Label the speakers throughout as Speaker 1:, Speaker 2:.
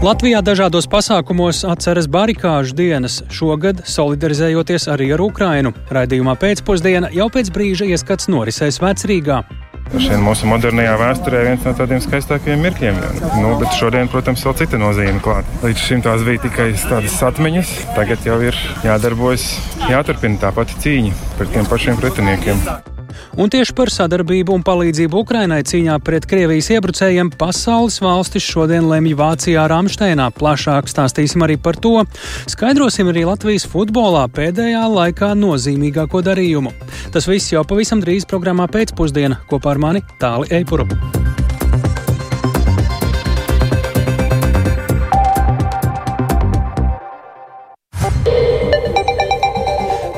Speaker 1: Latvijā dažādos pasākumos atceras barikāžu dienas, šogad solidarizējoties arī ar Ukrainu. Raidījumā pēcpusdiena jau pēc brīža ieskats norisēs Vecrīgā.
Speaker 2: Šodien mūsu modernajā vēsturē viens no tādiem skaistākajiem mirkļiem. Nu, bet šodien, protams, vēl cita nozīme klāta. Līdz šim tās bija tikai tādas atmiņas, tagad jau ir jādarbojas, jāturpina tā pati cīņa pret tiem pašiem pretiniekiem.
Speaker 1: Un tieši par sadarbību un palīdzību Ukrainai cīņā pret Krievijas iebrucējiem pasaules valstis šodien lemj Vācijā Rāmsteinā. Plašāk stāstīsim arī par to. Skaidrosim arī Latvijas futbolā pēdējā laikā nozīmīgāko darījumu. Tas viss jau pavisam drīz programmā pēcpusdienā kopā ar mani Tāli Eipuru.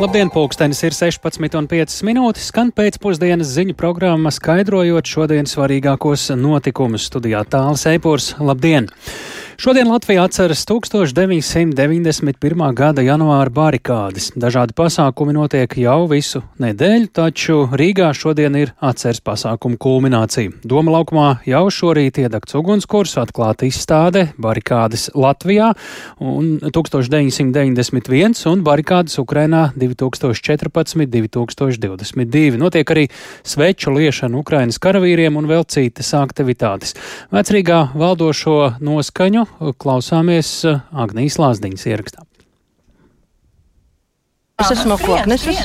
Speaker 1: Labdien, pulkstenis ir 16,5 minūtes, skan pēcpusdienas ziņu programma, skaidrojot šodienas svarīgākos notikumus. Studijā tālāk Eipors. Labdien! Šodien Latvija atceras 1991. gada janvāra barikādes. Dažādi pasākumi notiek jau visu nedēļu, taču Rīgā šodien ir atceras pasākumu kulminācija. Doma laukumā jau šorīt iedegts ugunskurs, atklāta izstāde barikādes Latvijā un 1991 un barikādes Ukrainā 2014-2022. Notiek arī sveču liešana Ukrainas karavīriem un vēl citas aktivitātes. Vecrīgā valdošo noskaņu klausāmies Agnijas Lāsdiņas ierakstā.
Speaker 3: Es esmu no Kokneses.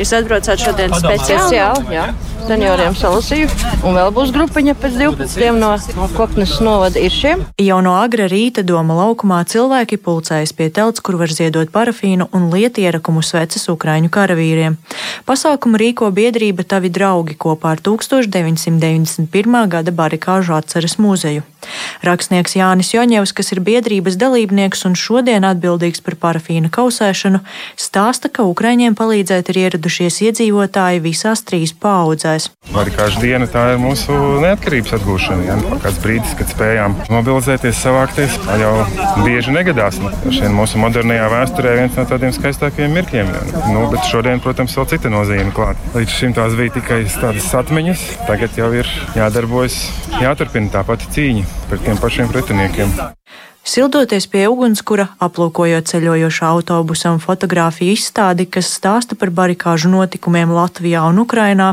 Speaker 3: Jūs atbraucāt šodien speciāli, jā, senioriem salasīju. Un vēl būs grupiņa pēc 12 no Kokneses novada ir šiem.
Speaker 4: Jau no agra rīta doma laukumā cilvēki pulcējas pie telts, kur var ziedot parafīnu un lietierakumu sveces Ukraiņu karavīriem. Pasākumu rīko biedrība Tavi draugi kopā ar 1991. gada barikāžu atceres muzeju. Rakstnieks Jānis Joņevs, kas ir biedrības dalībnieks un šodien atbildīgs par parafīna kausēšanu, stāsta, ka Ukraiņiem palīdzēt ir ieradušies iedzīvotāji visās trīs paudzēs.
Speaker 2: Barikāžu diena tā ir mūsu neatkarības atgūšana. Ja? Kāds brīdis, kad spējām mobilizēties, savākties, tā jau bieži negadās. Šodien mūsu modernajā vēsturē viens no tādiem skaistākajiem mirkļiem. Ja? Nu, bet šodien, protams, vēl cita nozīme klāta. Līdz šim tās bija tikai tādas atmiņas, tagad jau ir jādarbojas, jāturpina tā pati cīņa pret tiem pašiem pretiniekiem.
Speaker 4: Sildoties pie ugunskura, aplūkojot ceļojošā autobusa un fotografiju izstādi, kas stāsta par barikāžu notikumiem Latvijā un Ukrainā,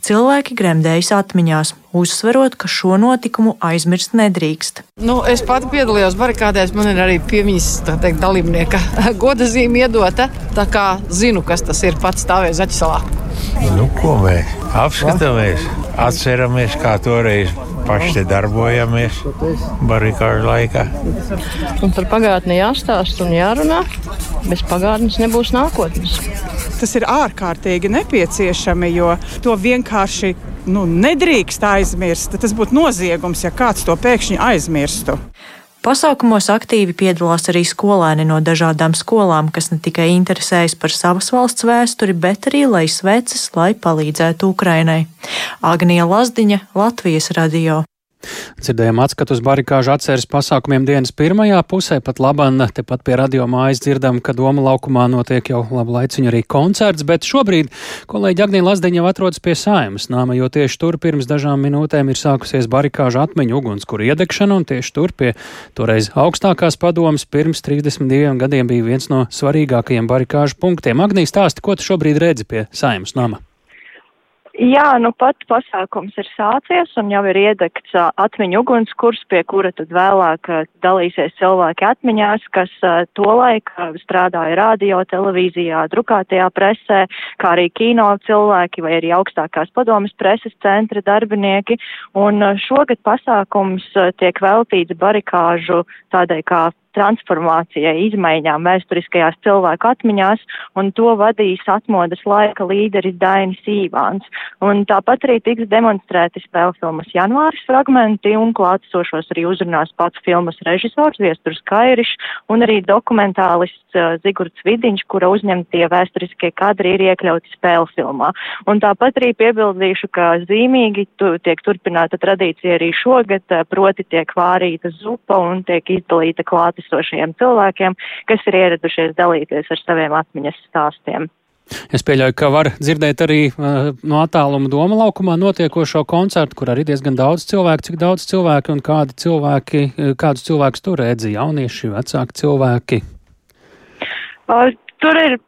Speaker 4: cilvēki gremdējas atmiņās, uzsverot, ka šo notikumu aizmirst nedrīkst.
Speaker 3: Nu, es pati piedalījos barikādēs, man ir arī piemiņas teikt, dalībnieka goda zīme iedota. Tā kā zinu, kas tas ir pats stāvēs Zaķisalā.
Speaker 5: Nu, ko mēs apskatāmies, atceramies, kā toreiz paši darbojamies barikāžu laikā.
Speaker 3: Un par pagātni jāstāsta un jārunā. Bez pagātnes nebūs nākotnes.
Speaker 6: Tas ir ārkārtīgi nepieciešami, jo to vienkārši nu, nedrīkst aizmirst. Tas būtu noziegums, ja kāds to pēkšņi aizmirstu.
Speaker 4: Pasākumos aktīvi piedalās arī skolēni no dažādām skolām, kas ne tikai interesējas par savas valsts vēsturi, bet arī lai sveces, lai palīdzētu Ukrainai. Agnija Lazdiņa, Latvijas radio.
Speaker 1: Dzirdējām atskatu uz barikāžu atceres pasākumiem dienas pirmajā pusē, pat labam, tepat pie radio mājas dzirdam, ka Doma laukumā notiek jau labu laiciņu arī koncerts, bet šobrīd kolēģi Agnija Lazdeņa jau atrodas pie saimas nāma, jo tieši tur pirms dažām minūtēm ir sākusies barikāžu atmiņu ugunskura iedegšana, un tieši tur pie toreiz augstākās padomas pirms 32 gadiem bija viens no svarīgākajiem barikāžu punktiem. Agnija stāsti, ko tu šobrīd redzi pie saimas nama?
Speaker 7: Jā, nu pat pasākums ir sācies un jau ir iedegts atmiņu ugunskurs, pie kura tad vēlāk dalīsies cilvēki atmiņās, kas tolaik strādāja radio, televīzijā, drukātajā presē, kā arī kino cilvēki vai arī augstākās padomas preses centra darbinieki. Un šogad pasākums tiek veltīts barikāžu tādai kā transformācijai, izmaiņām vēsturiskajās cilvēku atmiņās, un to vadīs atmodas laika līderis Dainis Īvāns. Un tāpat arī tiks demonstrēti spēļu filmas janvāris fragmenti, un klātesošos arī uzrunās pats filmas režisors Viesturs Kairišs, un arī dokumentālists uh, Zigurds Vidiņš, kura uzņemtie vēsturiskie kadri ir iekļauti spēļu filmā. Un tāpat arī piebildīšu, ka zīmīgi tu, tiek turpināta tradīcija arī šogad, uh, proti tiek vārīta zupa un tiek izdalīta klātes klātesošajiem cilvēkiem, kas ir ieradušies dalīties ar saviem atmiņas stāstiem.
Speaker 1: Es pieļauju, ka var dzirdēt arī uh, no attāluma doma laukumā notiekošo koncertu, kur arī diezgan daudz cilvēku, cik daudz cilvēku un kādi cilvēki, uh, kādus cilvēkus tur redzi, jaunieši, vecāki cilvēki.
Speaker 7: Uh, tur ir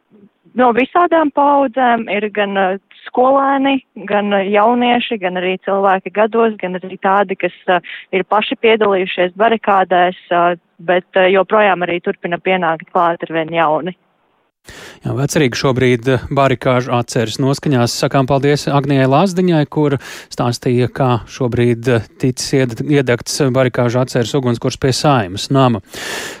Speaker 7: no visādām paudzēm, ir gan uh, skolēni, gan jaunieši, gan arī cilvēki gados, gan arī tādi, kas uh, ir paši piedalījušies barikādēs, uh, bet uh, joprojām arī turpina pienākt klāt ar vien jauni.
Speaker 1: Jā, Vecerīgi šobrīd barikāžu atceres noskaņās. Sakām paldies Agnijai Lāsdiņai, kur stāstīja, kā šobrīd ticis iedegts barikāžu atceres ugunskurs pie saimas nama.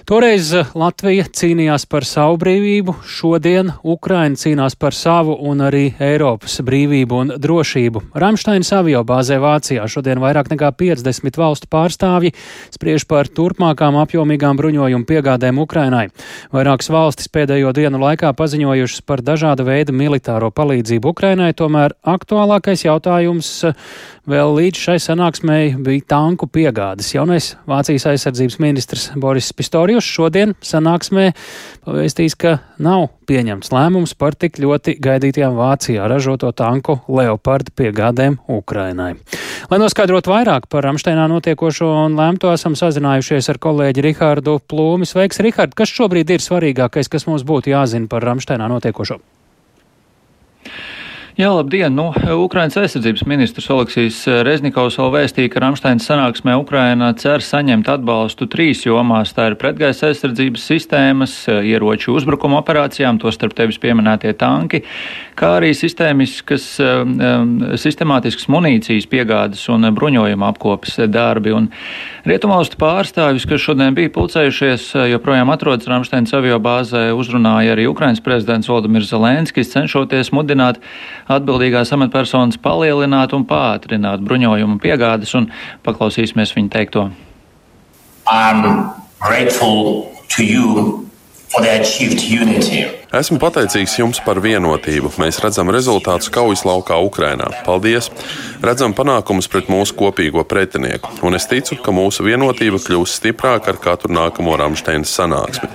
Speaker 1: Toreiz Latvija cīnījās par savu brīvību, šodien Ukraina cīnās par savu un arī Eiropas brīvību un drošību. Ramštainas avio bāzē Vācijā šodien vairāk nekā 50 valstu pārstāvji spriež par turpmākām apjomīgām bruņojumu piegādēm Ukrainai. Vairākas valstis pēdējo dienu laikā laikā paziņojušas par dažāda veida militāro palīdzību Ukrainai, tomēr aktuālākais jautājums vēl līdz šai sanāksmei bija tanku piegādes. Jaunais Vācijas aizsardzības ministrs Boris Pistorius šodien sanāksmē pavēstīs, ka nav pieņemts lēmums par tik ļoti gaidītajām Vācijā ražoto tanku Leopardu piegādēm Ukrainai. Lai noskaidrotu vairāk par Ramsteinā notiekošo un lēmto, esam sazinājušies ar kolēģi Rihārdu Plūmi. Sveiks, Rihārd! Kas šobrīd ir svarīgākais, kas mums būtu jāzina? par Ramsteinā notiekošo?
Speaker 8: Jā, labdien! Nu, Ukrainas aizsardzības ministrs Oleksijas Reznikovs vēl vēstīja, ka Ramšteinas sanāksmē Ukraina cer saņemt atbalstu trīs jomās. Tā ir pretgaisa aizsardzības sistēmas, ieroču uzbrukuma operācijām, to starp tevis pieminētie tanki, kā arī sistēmiskas, um, sistemātiskas munīcijas piegādes un bruņojuma apkopes darbi. Un Rietumvalstu pārstāvis, kas šodien bija pulcējušies, joprojām atrodas Ramšteinas avio bāzē, uzrunāja arī Ukrainas prezidents Valdemirs Zelenskis, cenšoties mudināt atbildīgās amatpersonas palielināt un pātrināt bruņojumu piegādes, un paklausīsimies viņa teikto. I'm grateful to you
Speaker 9: Esmu pateicīgs jums par vienotību. Mēs redzam rezultātus kaujas laukā Ukrainā. Paldies! Redzam panākumus pret mūsu kopīgo pretinieku, un es ticu, ka mūsu vienotība kļūs stiprāka ar katru nākamo Rāmsteinas sanāksmi.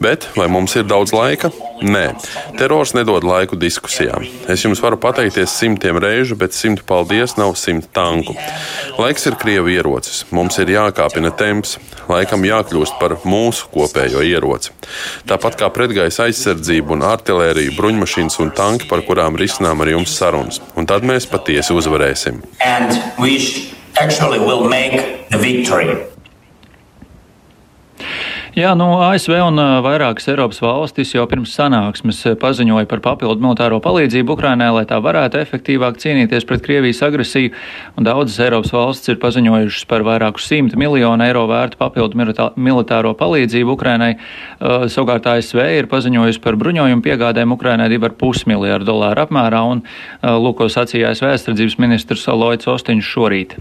Speaker 9: Bet vai mums ir daudz laika? Nē, terors nedod laiku diskusijām. Es jums varu pateikties simtiem reižu, bet simtu paldies nav simt tanku. Laiks ir krievu ierocis. Mums ir jākāpina temps, laikam jākļūst par mūsu kopējo ieroci. Tāpat kā pretgaisa aizsardzība un artērija, bruņmašīnas un tanki, par kurām risinām ar jums sarunas. Un tad mēs patiesi uzvarēsim.
Speaker 8: Jā, nu, ASV un vairākas Eiropas valstis jau pirms sanāksmes paziņoja par papildu militāro palīdzību Ukrainai, lai tā varētu efektīvāk cīnīties pret Krievijas agresiju, un daudzas Eiropas valstis ir paziņojušas par vairāku simtu miljonu eiro vērtu papildu militāro palīdzību Ukrainai. Savukārt ASV ir paziņojusi par bruņojumu piegādēm Ukrainai 2,5 miljārdu dolāru apmērā, un lūko sacīja ASV aizsardzības ministrs Aloits Ostiņš šorīt.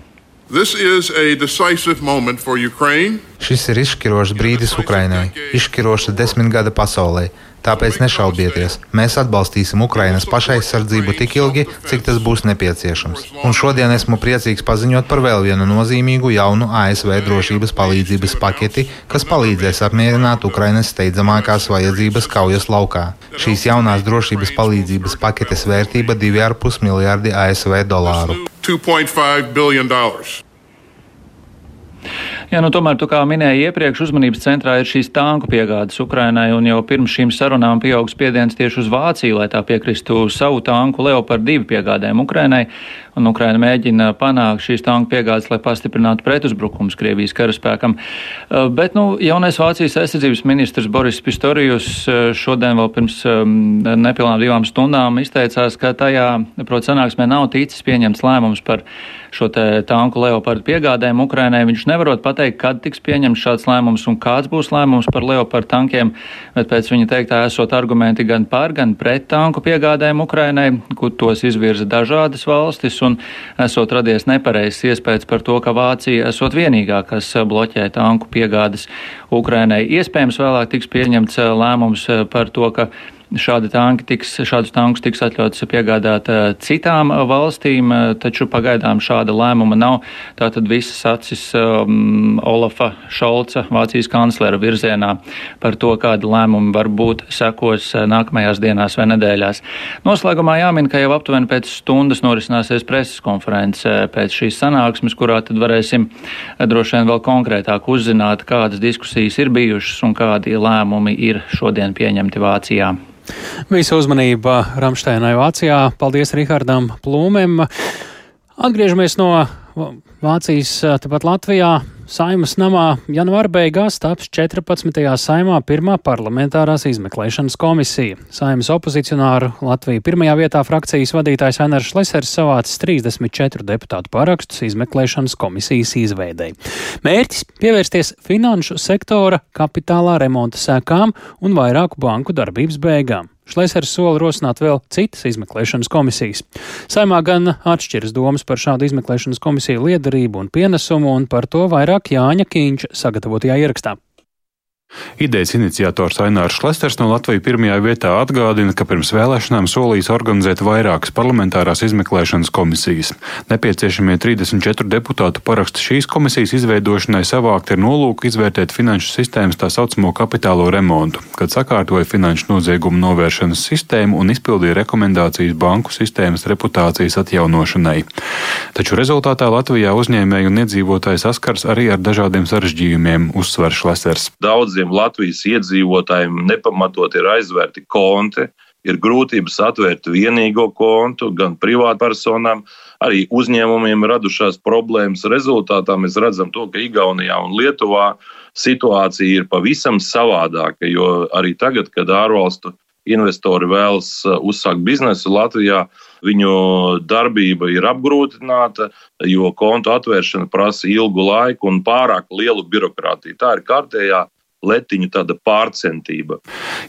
Speaker 10: Šis ir izšķirošs brīdis Ukrainai, izšķiroša desmitgada pasaulē. Tāpēc nešaubieties, mēs atbalstīsim Ukrainas pašaizsardzību tik ilgi, cik tas būs nepieciešams. Un šodien esmu priecīgs paziņot par vēl vienu nozīmīgu jaunu ASV drošības palīdzības paketi, kas palīdzēs apmierināt Ukrainas steidzamākās vajadzības kaujas laukā. Šīs jaunās drošības palīdzības paketes vērtība - 2,5 miljardi ASV dolāru. $2.5 billion.
Speaker 8: Jā, nu tomēr, tu kā minēji iepriekš, uzmanības centrā ir šīs tanku piegādes Ukrainai, un jau pirms šīm sarunām pieaugs spiediens tieši uz Vāciju, lai tā piekristu savu tanku Leopard 2 piegādēm Ukrainai, un Ukraina mēģina panākt šīs tanku piegādes, lai pastiprinātu pretuzbrukums Krievijas karaspēkam. Uh, bet, nu, jaunais Vācijas aizsardzības ministrs Boris Pistorijus uh, šodien vēl pirms um, nepilnām divām stundām izteicās, ka tajā, prot, sanāksmē nav ticis pieņemts lēmums par šo tanku Leopardu piegādēm Ukrainai. Viņš nevarot pateikt, kad tiks pieņemts šāds lēmums un kāds būs lēmums par Leopardu tankiem, bet pēc viņa teiktā esot argumenti gan par, gan pret tanku piegādēm Ukrainai, kur tos izvirza dažādas valstis un esot radies nepareizs iespējas par to, ka Vācija esot vienīgā, kas bloķē tanku piegādes Ukrainai. Iespējams, vēlāk tiks pieņemts lēmums par to, ka šādi tanki tiks, šādus tankus tiks atļauts piegādāt citām valstīm, taču pagaidām šāda lēmuma nav. Tātad visas acis um, Olafa Šolca, Vācijas kanclera virzienā par to, kāda lēmuma var būt sekos nākamajās dienās vai nedēļās. Noslēgumā jāmin, ka jau aptuveni pēc stundas norisināsies preses konference pēc šīs sanāksmes, kurā tad varēsim droši vien vēl konkrētāk uzzināt, kādas diskusijas ir bijušas un kādi lēmumi ir šodien pieņemti Vācijā.
Speaker 1: Visa uzmanība Ramšteinai Vācijā. Paldies Rihardam Plūmēm. Atgriežamies no Vācijas, tepat Latvijā. Saimas namā janvāra beigās taps 14. saimā pirmā parlamentārās izmeklēšanas komisija. Saimas opozicionāru Latviju pirmajā vietā frakcijas vadītājs Eners Lesers savācis 34 deputātu parakstus izmeklēšanas komisijas izveidei. Mērķis pievērsties finanšu sektora kapitālā remonta sekām un vairāku banku darbības beigām. Šlesers sola rosināt vēl citas izmeklēšanas komisijas. Saimā gan atšķiras domas par šādu izmeklēšanas komisiju liederību un pienesumu, un par to vairāk Jāņa Kīņš sagatavotajā ierakstā.
Speaker 11: Idejas iniciators Ainārs Šlesters no Latvijas pirmajā vietā atgādina, ka pirms vēlēšanām solījis organizēt vairākas parlamentārās izmeklēšanas komisijas. Nepieciešamie 34 deputātu paraksti šīs komisijas izveidošanai savākt ir nolūku izvērtēt finanšu sistēmas tā saucamo kapitālo remontu, kad sakārtoja finanšu noziegumu novēršanas sistēmu un izpildīja rekomendācijas banku sistēmas reputācijas atjaunošanai. Taču rezultātā Latvijā uzņēmēji un iedzīvotāji saskars arī ar dažādiem sarežģījumiem, uzsver Šlesters.
Speaker 12: Daudz daudziem Latvijas iedzīvotājiem nepamatot ir aizvērti konti. Ir grūtības atvērt vienīgo kontu gan privātpersonām, arī uzņēmumiem radušās problēmas. Rezultātā mēs redzam to, ka Igaunijā un Lietuvā situācija ir pavisam savādāka, jo arī tagad, kad ārvalstu investori vēlas uh, uzsākt biznesu Latvijā, viņu darbība ir apgrūtināta, jo kontu atvēršana prasa ilgu laiku un pārāk lielu birokrātiju. Tā ir kārtējā letiņu tāda pārcentība.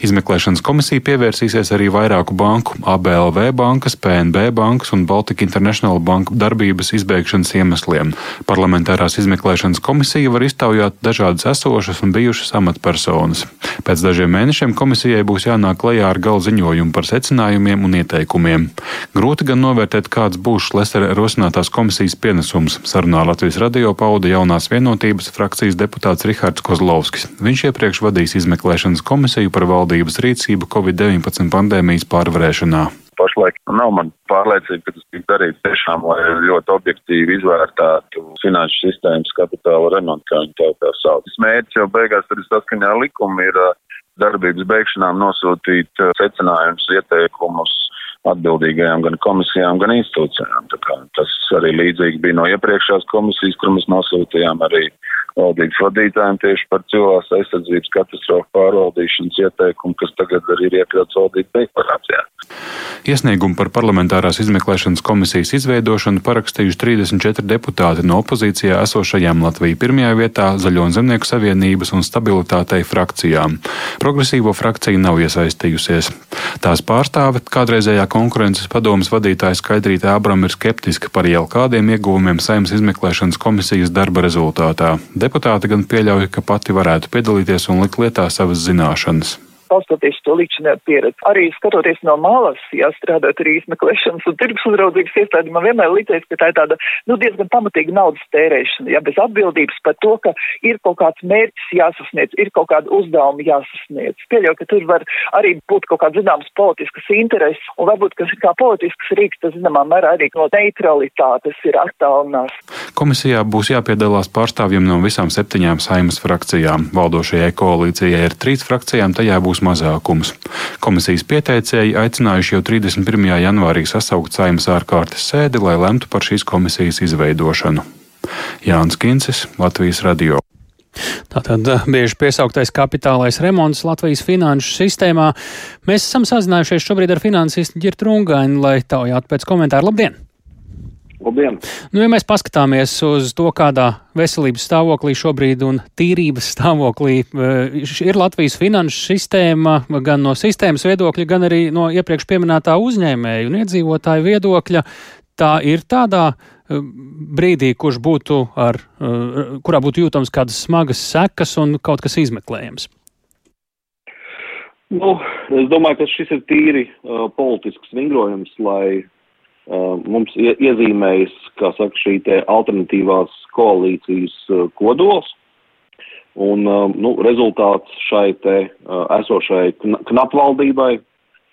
Speaker 11: Izmeklēšanas komisija pievērsīsies arī vairāku banku, ABLV bankas, PNB bankas un Baltika International banku darbības izbeigšanas iemesliem. Parlamentārās izmeklēšanas komisija var iztaujāt dažādas esošas un bijušas amatpersonas. Pēc dažiem mēnešiem komisijai būs jānāk klajā ar gala ziņojumu par secinājumiem un ieteikumiem. Grūti gan novērtēt, kāds būs Lesera rosinātās komisijas pienesums. Sarunā Latvijas radio pauda jaunās vienotības frakcijas deputāts Rihards Kozlovskis. Viņš Viņš iepriekš vadījis izmeklēšanas komisiju par valdības rīcību Covid-19 pandēmijas pārvarēšanā.
Speaker 13: Pašlaik nav man pārliecība, ka tas tiek darīts tiešām, lai ļoti objektīvi izvērtētu finanšu sistēmas kapitāla remontu, kā viņi tā, tā sauc. Mērķis jau beigās arī saskaņā ar likumu ir darbības beigšanām nosūtīt secinājumus, ieteikumus atbildīgajām gan komisijām, gan institūcijām. Tas arī līdzīgi bija no iepriekšējās komisijas, kur mēs nosūtījām arī valdības vadītājiem tieši par cilvēks aizsardzības katastrofu pārvaldīšanas ieteikumu, kas tagad arī ir iekļauts valdības deklarācijā.
Speaker 11: Iesniegumu par parlamentārās izmeklēšanas komisijas izveidošanu parakstījuši 34 deputāti no opozīcijā esošajām Latviju pirmajā vietā Zaļo un Zemnieku savienības un stabilitātei frakcijām. Progresīvo frakcija nav iesaistījusies. Tās pārstāve kādreizējā konkurences padomas vadītāja Skaidrīta Abram ir skeptiska par jau kādiem ieguvumiem saimnes izmeklēšanas komisijas darba rezultātā. Deputāte gan pieļauj, ka pati varētu piedalīties un likt lietā savas zināšanas
Speaker 14: balstoties to līdzinē pieredzi. Arī skatoties no malas, ja strādāt arī izmeklēšanas un tirgus uzraudzības iestādi, man vienmēr licies, ka tā ir tāda, nu, diezgan pamatīga naudas tērēšana, ja bez atbildības par to, ka ir kaut kāds mērķis jāsasniedz, ir kaut kāda uzdevuma jāsasniedz. Pieļauju, ka tur var arī būt kaut kāds zināms politiskas intereses, un varbūt, kas ir kā politisks rīks, tas zināmā mērā arī no neutralitātes ir attālinās.
Speaker 11: Komisijā būs jāpiedalās pārstāvjiem no visām septiņām saimas frakcijām. Valdošajai koalīcijai ir trīs frakcijām, tajā būs būs mazākums. Komisijas pieteicēji aicinājuši jau 31. janvārī sasaukt saimnes ārkārtas sēdi, lai lemtu par šīs komisijas izveidošanu. Jānis Kincis, Latvijas radio.
Speaker 1: Tātad eh, bieži piesauktais kapitālais remonts Latvijas finanšu sistēmā. Mēs esam sazinājušies šobrīd ar finansistu Girtu Rungaini, lai taujātu pēc komentāru. Labdien!
Speaker 15: Labdien!
Speaker 1: Nu, ja mēs paskatāmies uz to, kādā veselības stāvoklī šobrīd un tīrības stāvoklī eh, ir Latvijas finanšu sistēma, gan no sistēmas viedokļa, gan arī no iepriekš pieminētā uzņēmēju un iedzīvotāju viedokļa, tā ir tādā eh, brīdī, kurš būtu ar, eh, kurā būtu jūtams kādas smagas sekas un kaut kas izmeklējams.
Speaker 15: Nu, Es domāju, ka šis ir tīri uh, politisks vingrojums, lai mums ie iezīmējas, kā saka, šī te alternatīvās koalīcijas kodols. Un, nu, rezultāts šai te esošai kn knapvaldībai,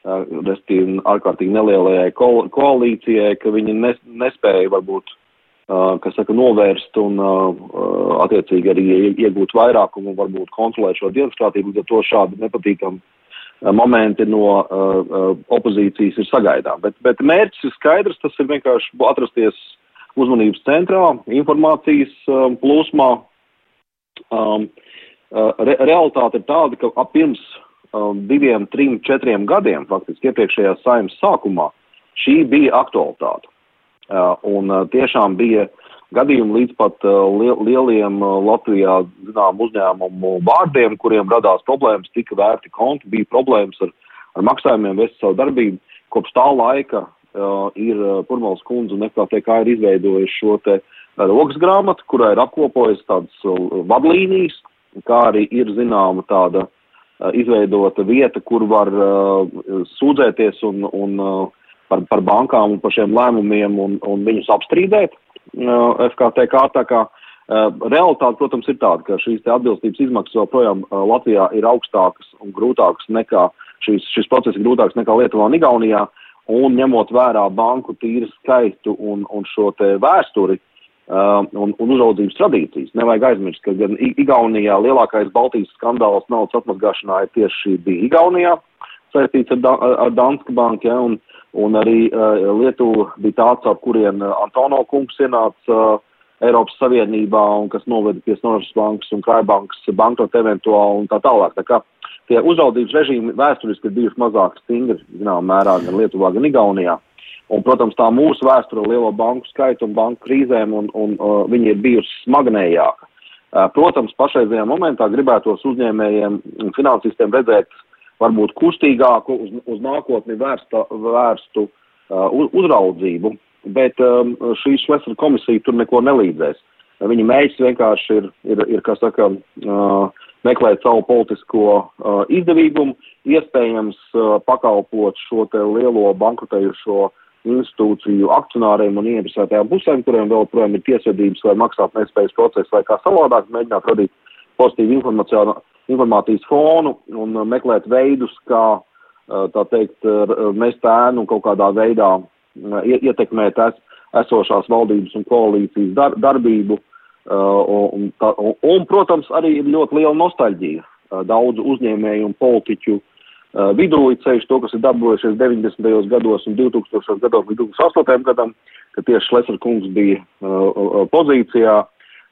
Speaker 15: respektīvi ārkārtīgi nelielajai ko koalīcijai, ka viņi nes nespēja varbūt, kas saka, novērst un attiecīgi arī iegūt vairākumu un varbūt kontrolēt šo dienas kārtību, līdz ar to šādi nepatīkami momenti no uh, opozīcijas ir sagaidām. Bet, bet mērķis ir skaidrs, tas ir vienkārši atrasties uzmanības centrā, informācijas um, plūsmā. Um, re, realitāte ir tāda, ka ap pirms um, diviem, trim, četriem gadiem, faktiski iepriekšējā saimnes sākumā, šī bija aktualitāte. Uh, un uh, tiešām bija uh, gadījumi līdz pat uh, liel, lieliem uh, Latvijā zinām uzņēmumu vārdiem, kuriem radās problēmas, tika vērti konti, bija problēmas ar, ar maksājumiem, vest savu darbību. Kopš tā laika uh, ir uh, Purmals kundze un FKTK ir izveidojuši šo te rokas grāmatu, kurā ir apkopojas tādas vadlīnijas, kā arī ir zināma tāda uh, izveidota vieta, kur var uh, sūdzēties un, un uh, par, par bankām un par šiem lēmumiem un, un viņus apstrīdēt. FKTK. Tā kā realitāte, protams, ir tāda, ka šīs atbilstības izmaksas joprojām Latvijā ir augstākas un grūtākas nekā šīs, šis process ir grūtāks nekā Lietuvā un Igaunijā. Un ņemot vērā banku tīru skaitu un, un šo vēsturi uh, un, un uzraudzības tradīcijas, nevajag aizmirst, ka gan Igaunijā lielākais Baltijas skandāls naudas atmazgāšanā ir tieši bija Igaunijā saistīts ar, da, ar Danske banku, ja, un, Un arī uh, Lietuva bija tāds, ar kurien uh, Antono kungs ienāca uh, Eiropas Savienībā un kas noveda pie Snoras bankas un Kraibankas bankrota eventuāli un tā tālāk. Tā kā tie uzraudzības režīmi vēsturiski ir bijuši mazāk stingri, zinām, mērā gan Lietuvā, gan Igaunijā. Un, protams, tā mūsu vēsture lielo banku skaitu un banku krīzēm, un, un uh, viņi ir bijusi smagnējāka. Uh, protams, pašreizajā momentā gribētos uzņēmējiem un finansistiem redzēt varbūt kustīgāku, uz, uz nākotni vērsta, vērstu uh, uzraudzību, bet um, šī Šlesera komisija tur neko nelīdzēs. Viņa mērķis vienkārši ir, ir, ir kā saka, uh, meklēt savu politisko uh, izdevīgumu, iespējams uh, pakalpot šo te lielo bankrotējušo institūciju akcionāriem un ieinteresētajām pusēm, kuriem vēl projām ir tiesvedības vai maksāt nespējas procesi vai kā savādāk mēģināt radīt pozitīvu informācijas fonu un uh, meklēt veidus, kā, uh, tā teikt, mest ēnu kaut kādā veidā uh, ietekmēt es, esošās valdības un koalīcijas dar, darbību. Un, tā, un, un, protams, arī ir ļoti liela nostalģija daudzu uzņēmēju un politiķu vidū, ceļš to, kas ir darbojušies 90. gados un 2000. gados līdz 2008. gadam, kad tieši Šlesner kungs bija pozīcijā,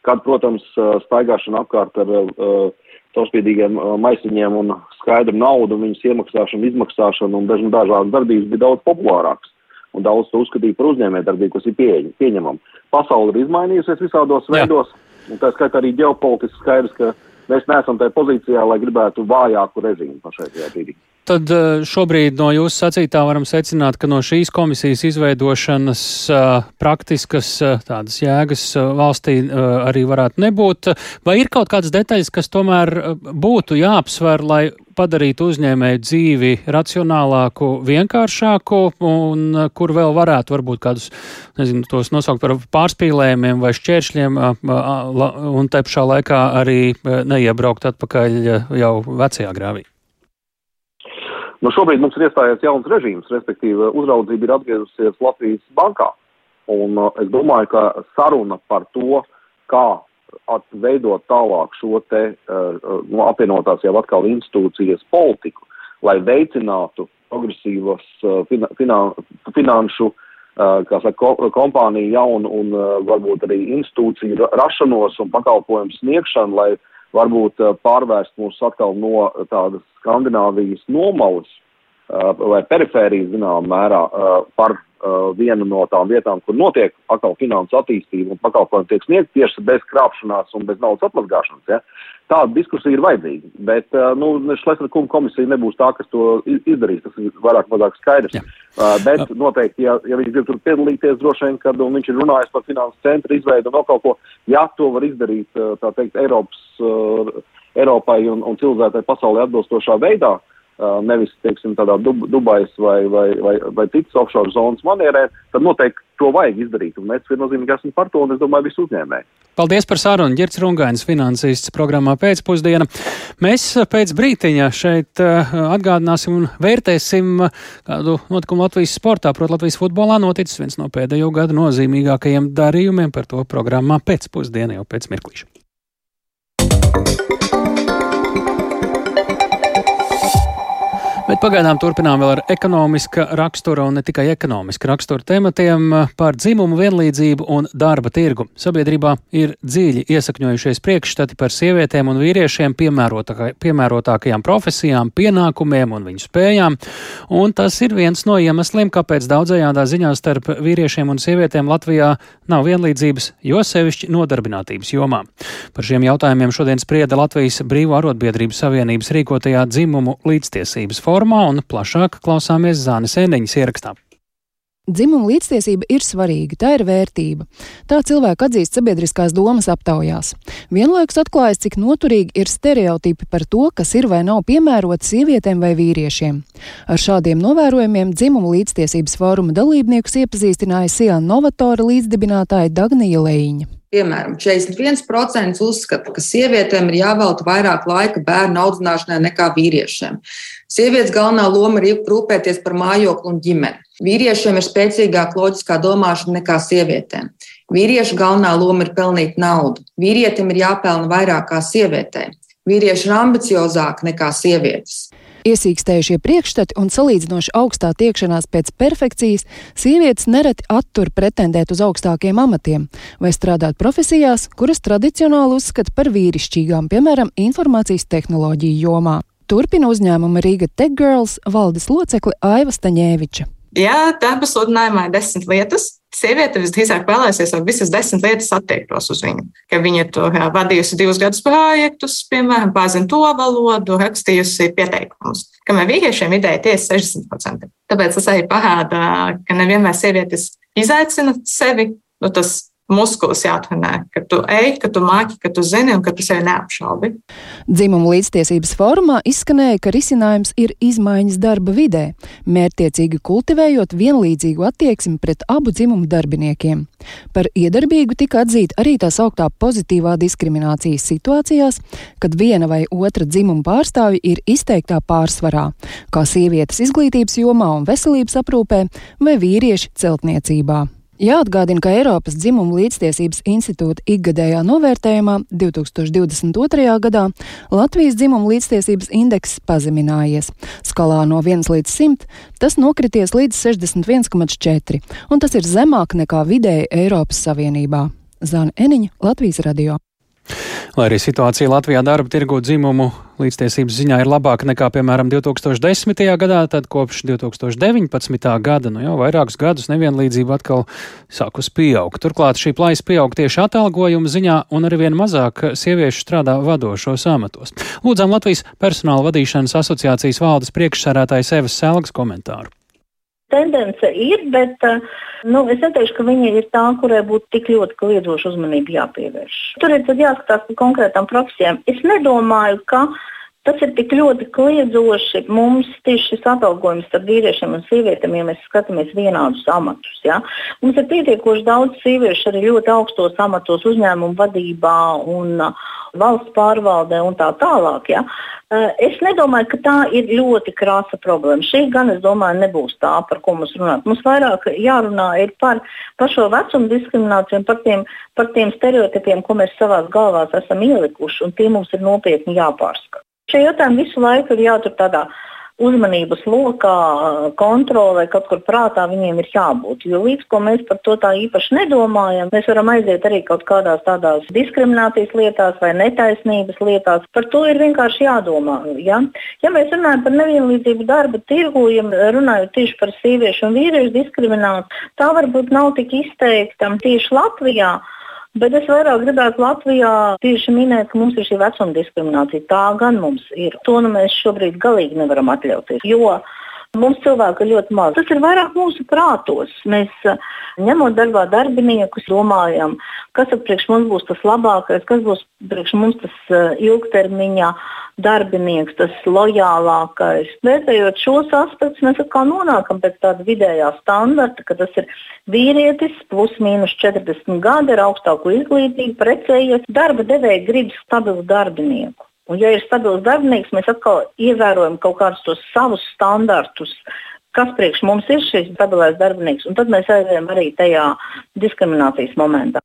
Speaker 15: kad, protams, staigāšana apkārt ar uh, caurspīdīgiem uh, maisiņiem un skaidru naudu, viņas iemaksāšanu, izmaksāšanu un dažu dažādas darbības bija daudz populārākas. Un daudz to uzskatīja par uzņēmē darbību, kas ir pieeja, pieņemama. Pasaule ir izmainījusies visādos Jā. veidos, un tā skaitā arī ģeopolitiski skaidrs, ka mēs neesam tajā pozīcijā, lai gribētu vājāku režīmu pašreizajā brīdī.
Speaker 1: Tad eh, šobrīd no jūsu sacītā varam secināt, ka no šīs komisijas izveidošanas uh, praktiskas uh, tādas jēgas valstī arī varētu nebūt. Vai ir kaut kādas detaļas, kas tomēr būtu jāapsver, lai padarītu uzņēmēju dzīvi racionālāku, vienkāršāku, un kur vēl varētu varbūt kādus, nezinu, tos nosaukt par pārspīlējumiem vai šķēršļiem, un te pašā laikā arī neiebraukt atpakaļ jau vecajā grāvī?
Speaker 15: Nu, šobrīd mums ir iestājies jauns režīms, respektīvi uzraudzība ir atgriezusies Latvijas bankā. Un uh, es domāju, ka saruna par to, kā veidot tālāk šo te uh, nu, apvienotās jau atkal institūcijas politiku, lai veicinātu progresīvas uh, fina, fina, finanšu uh, saka, kompāniju jaunu un uh, varbūt arī institūciju rašanos un pakalpojumu sniegšanu, lai varbūt uh, pārvērst mūs atkal no tādas Skandināvijas nomalas uh, vai perifērijas zināmā mērā par vienu no tām vietām, kur notiek atkal finansu attīstība un pakalpojumi tiek sniegt tieši bez krāpšanās un bez naudas atmazgāšanas. Ja? Tāda diskusija ir vajadzīga, bet nu, Šlesner kunga komisija nebūs tā, kas to izdarīs. Tas ir vairāk mazāk skaidrs. Ja. Uh, bet noteikti, ja, ja viņš grib tur piedalīties, droši vien, kad viņš ir runājis par finansu centru izveidu un vēl kaut ko, ja to var izdarīt, tā teikt, Eiropas uh, Eiropai un, un civilizētai pasaulē atbilstošā veidā, nevis, teiksim, tādā Dub Dubais vai, vai, vai, vai citas offshore zonas manierē, tad noteikti to vajag izdarīt. Un mēs viennozīmīgi esam par to, un es domāju, visi uzņēmēji.
Speaker 1: Paldies par sarunu. Girts Rungainis, finansists programmā pēcpusdiena. Mēs pēc brītiņa šeit atgādināsim un vērtēsim kādu notikumu Latvijas sportā. Proti, Latvijas futbolā noticis viens no pēdējo gadu nozīmīgākajiem darījumiem par to programmā pēcpusdiena jau pēc mirklīša. Bet pagaidām turpinām vēl ar ekonomiska rakstura un ne tikai ekonomiska rakstura tematiem par dzimumu vienlīdzību un darba tirgu. Sabiedrībā ir dziļi iesakņojušies priekšstati par sievietēm un vīriešiem piemērotākajām profesijām, pienākumiem un viņu spējām, un tas ir viens no iemesliem, kāpēc daudzajādā ziņā starp vīriešiem un sievietēm Latvijā nav vienlīdzības, jo sevišķi nodarbinātības jomā. Par šiem jautājumiem šodien sprieda Latvijas Brīvo arotbiedrību savienības rīkotajā dzimumu līdztiesības formā formā un plašāk klausāmies Zānes Ēniņas ierakstā.
Speaker 16: Dzimuma līdztiesība ir svarīga, tā ir vērtība. Tā cilvēku atzīst sabiedriskās domas aptaujās. Vienlaikus atklājas, cik noturīgi ir stereotipi par to, kas ir vai nav piemērots sievietēm vai vīriešiem. Ar šādiem novērojumiem dzimuma līdztiesības fóruma dalībniekus iepazīstināja Sijāna Novatora līdzdibinātāja Dagnija Leiņa.
Speaker 17: Piemēram, 41% uzskata, ka sievietēm ir jāvelta vairāk laika bērnu audzināšanai nekā vīriešiem. Sievietes galvenā loma ir rūpēties par mājokli un ģimeni. Vīriešiem ir spēcīgāka loģiskā domāšana nekā sievietēm. Vīriešu galvenā loma ir pelnīt naudu. Vīrietim ir jāpelna vairāk kā sievietēm. Vīrieši ir ambiciozāki nekā sievietes.
Speaker 16: Iesīkstējušie priekšstati un salīdzinoši augstā tiekšanās pēc perfekcijas sievietes nereti attur pretendēt uz augstākiem amatiem vai strādāt profesijās, kuras tradicionāli uzskata par vīrišķīgām, piemēram, informācijas tehnoloģiju jomā. Turpina uzņēmuma Rīga Tech Girls valdes locekli Aiva Staņēviča.
Speaker 18: Ja darba sludinājumā ir desmit lietas, sieviete visdrīzāk vēlēsies, lai visas desmit lietas attiektos uz viņu. Ka viņa to vadījusi divus gadus projektus, piemēram, pārzina to valodu, rakstījusi pieteikumus. Kamēr vīriešiem ideja tiesa 60%. Tāpēc tas arī parāda, ka nevienmēr sievietes izaicina sevi. Nu, tas muskulis jātrenē, ka tu ej, ka tu māki, ka tu zini un ka tu sevi neapšaubi.
Speaker 16: Dzimuma līdztiesības formā izskanēja, ka risinājums ir izmaiņas darba vidē, mērtiecīgi kultivējot vienlīdzīgu attieksmi pret abu dzimumu darbiniekiem. Par iedarbīgu tika atzīta arī tā sauktā pozitīvā diskriminācijas situācijās, kad viena vai otra dzimuma pārstāvja ir izteiktā pārsvarā, kā sievietes izglītības jomā un veselības aprūpē vai vīrieši celtniecībā. Jāatgādina, ka Eiropas dzimuma līdztiesības institūta ikgadējā novērtējumā 2022. gadā Latvijas dzimuma līdztiesības indeks pazeminājies. Skalā no 1 līdz 100 tas nokrities līdz 61,4, un tas ir zemāk nekā vidēji Eiropas Savienībā. Zana Eniņa, Latvijas radio.
Speaker 1: Lai arī situācija Latvijā darba tirgu dzimumu līdztiesības ziņā ir labāka nekā, piemēram, 2010. gadā, tad kopš 2019. gada, nu jau vairākus gadus nevienlīdzība atkal sākus pieaugt. Turklāt šī plaisa pieaug tieši atalgojuma ziņā, un arvien mazāk sieviešu strādā vadošos amatos. Lūdzām Latvijas personāla vadīšanas asociācijas valdes priekšsērētājas Evas Selgas komentāru.
Speaker 19: Tendence ir, bet uh, nu, es neteikšu, ka viņa ir tā, kurai būtu tik ļoti kliedzoša uzmanība jāpievērš. Tur ir jāskatās par konkrētām profesijām. Es nedomāju, ka tas ir tik ļoti kliedzoši mums tieši šis atalgojums starp vīriešiem un sievietēm, ja mēs skatāmies vienādus amatus. Ja? Mums ir pietiekoši daudz sieviešu arī ļoti augstos amatos uzņēmumu vadībā un uh, valsts pārvaldē un tā tālāk. Ja? Eh, es nedomāju, ka tā ir ļoti krāsa problēma. Šī gan, es domāju, nebūs tā, par ko mums runāt. Mums vairāk jārunā par, par šo vecumu diskrimināciju par tiem, par tiem stereotipiem, ko mēs savā galvā esam ielikuši, un tie mums ir nopietni jāpārskata. Šie jautājumi visu laiku ir jātur tādā uzmanības lokā, kontrolē, kaut kur prātā viņiem ir jābūt. Jo līdz ko mēs par to tā īpaši nedomājam, mēs varam aiziet arī kaut kādās tādās diskriminācijas lietās vai netaisnības lietās. Par to ir vienkārši jādomā. Ja, ja mēs runājam par nevienlīdzību darba tirgu, ja runājot tieši par sieviešu un vīriešu diskrimināciju, tā varbūt nav tik izteikta tieši Latvijā. Bet es vairāk gribētu Latvijā tieši minēt, ka mums ir šī vecuma diskriminācija. Tā gan mums ir. To nu mēs šobrīd galīgi nevaram atļauties. Jo Mums cilvēku ir ļoti maz. Tas ir vairāk mūsu prātos. Mēs ņemot darbā darbiniekus, domājam, kas priekš mums būs tas labākais, kas būs priekš mums tas ilgtermiņā darbinieks, tas lojālākais. Vērtējot šos aspektus, mēs atkal nonākam pēc tāda vidējā standarta, ka tas ir vīrietis, plus mīnus 40 gadi, ar augstāku izglītību, precējies. Darba devēja grib stabilu darbinieku. Un, ja ir stabils darbinieks, mēs atkal ievērojam kaut kādus tos savus standartus, kas priekš mums ir šis stabilais darbinieks, un tad mēs aizējām arī tajā diskriminācijas momentā.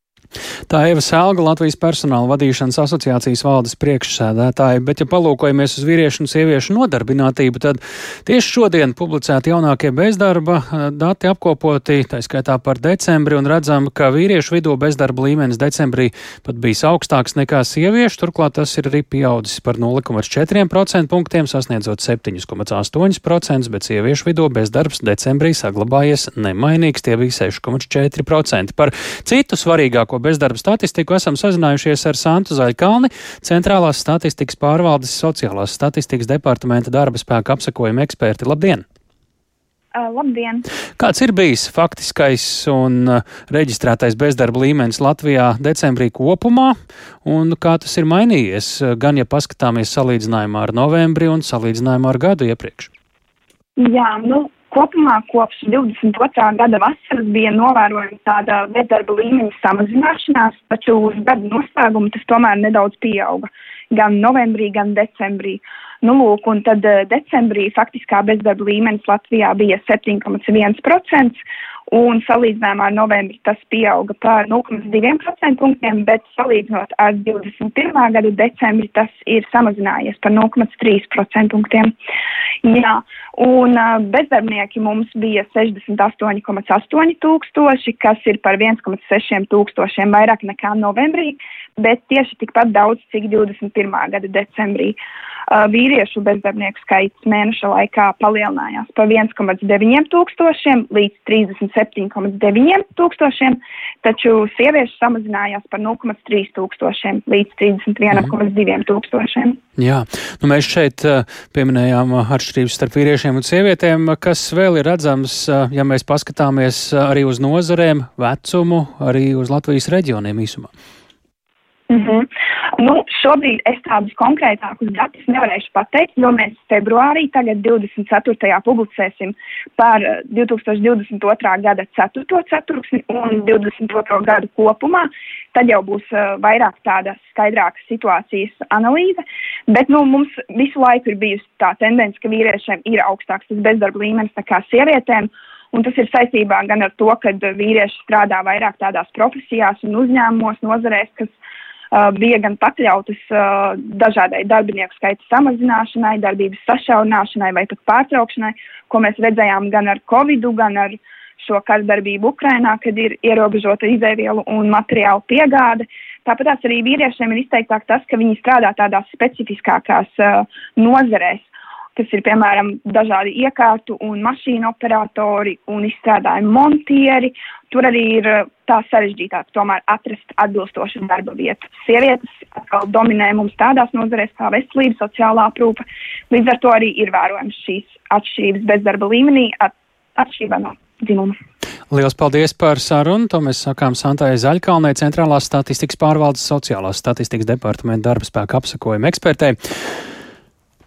Speaker 1: Tā Eva Sēlga, Latvijas personāla vadīšanas asociācijas valdes priekšsēdētāja, bet ja palūkojamies uz vīriešu un sieviešu nodarbinātību, tad tieši šodien publicēti jaunākie bezdarba eh, dati apkopoti, tā skaitā par decembri, un redzam, ka vīriešu vidū bezdarba līmenis decembrī pat bijis augstāks nekā sieviešu, turklāt tas ir arī pieaudzis par 0,4% punktiem, sasniedzot 7,8%, bet sieviešu vidū bezdarbs decembrī saglabājies nemainīgs, tie bija 6,4%. Par citu svarīgāko bezdarba statistiku esam sazinājušies ar Santu Zaļkalni, Centrālās statistikas pārvaldes sociālās statistikas departamenta darba spēka apsakojuma eksperti. Labdien!
Speaker 20: Uh, labdien!
Speaker 1: Kāds ir bijis faktiskais un reģistrētais bezdarba līmenis Latvijā decembrī kopumā, un kā tas ir mainījies, gan ja paskatāmies salīdzinājumā ar novembri un salīdzinājumā ar gadu iepriekš?
Speaker 20: Jā, nu, Kopumā kopš 22. gada vasaras bija novērojama tāda bezdarba līmeņa samazināšanās, taču uz gada noslēgumu tas tomēr nedaudz pieauga. Gan novembrī, gan decembrī. Nu, lūk, un tad eh, decembrī faktiskā bezdarba līmenis Latvijā bija 7,1%, un salīdzinājumā ar novembri tas pieauga par 0,2% punktiem, bet salīdzinot ar 21. gadu decembri tas ir samazinājies par 0,3% punktiem. Jā, un bezdarbnieki mums bija 68,8 tūkstoši, kas ir par 1,6 tūkstošiem vairāk nekā novembrī, bet tieši tikpat daudz, cik 21. gada decembrī. Uh, vīriešu bezdarbnieku skaits mēneša laikā palielinājās par 1,9 tūkstošiem līdz 37,9 tūkstošiem, taču sieviešu samazinājās par 0,3 tūkstošiem līdz 31,2 tūkstošiem.
Speaker 1: Jā, nu mēs šeit uh, pieminējām atšķirības starp vīriešiem un sievietēm, kas vēl ir redzams, uh, ja mēs paskatāmies arī uz nozarēm, vecumu, arī uz Latvijas reģioniem īsumā.
Speaker 20: Mm -hmm. nu, šobrīd es tādus konkrētākus datus nevarēšu pateikt, jo mēs februārī, tagad 24. publicēsim par 2022. Eh, gada 4. ceturksni un 22. gadu kopumā. Tad jau būs uh, vairāk tāda skaidrāka situācijas analīze. Bet nu, mums visu laiku ir bijusi tā tendence, ka vīriešiem ir augstāks tas bezdarba līmenis nekā sievietēm. Un tas ir saistībā gan ar to, ka vīrieši strādā vairāk tādās profesijās un uzņēmumos, nozarēs, kas Uh, bija gan pakļautas uh, dažādai darbinieku skaita samazināšanai, darbības sašaurināšanai vai pat pārtraukšanai, ko mēs redzējām gan ar Covid, gan ar šo kardarbību Ukrainā, kad ir ierobežota izēvielu un materiālu piegāde. Tāpat arī vīriešiem ir izteiktāk tas, ka viņi strādā tādās specifiskākās uh, nozarēs, kas ir piemēram dažādi iekārtu un mašīnu operatori un izstrādājumu montieri. Tur arī ir eh, tā sarežģītāk tomēr atrast atbilstošu darba vietu. Sievietes atkal dominē mums tādās nozarēs kā veselība, sociālā aprūpe. Līdz ar to arī ir vērojams šīs atšķirības bezdarba līmenī at, atšķirībā no dzimuma.
Speaker 1: Lielas paldies par sarunu. To mēs sakām Santai Zaļkalnē, Centrālās statistikas pārvaldes sociālās statistikas departamenta darba spēka apsakojuma ekspertei.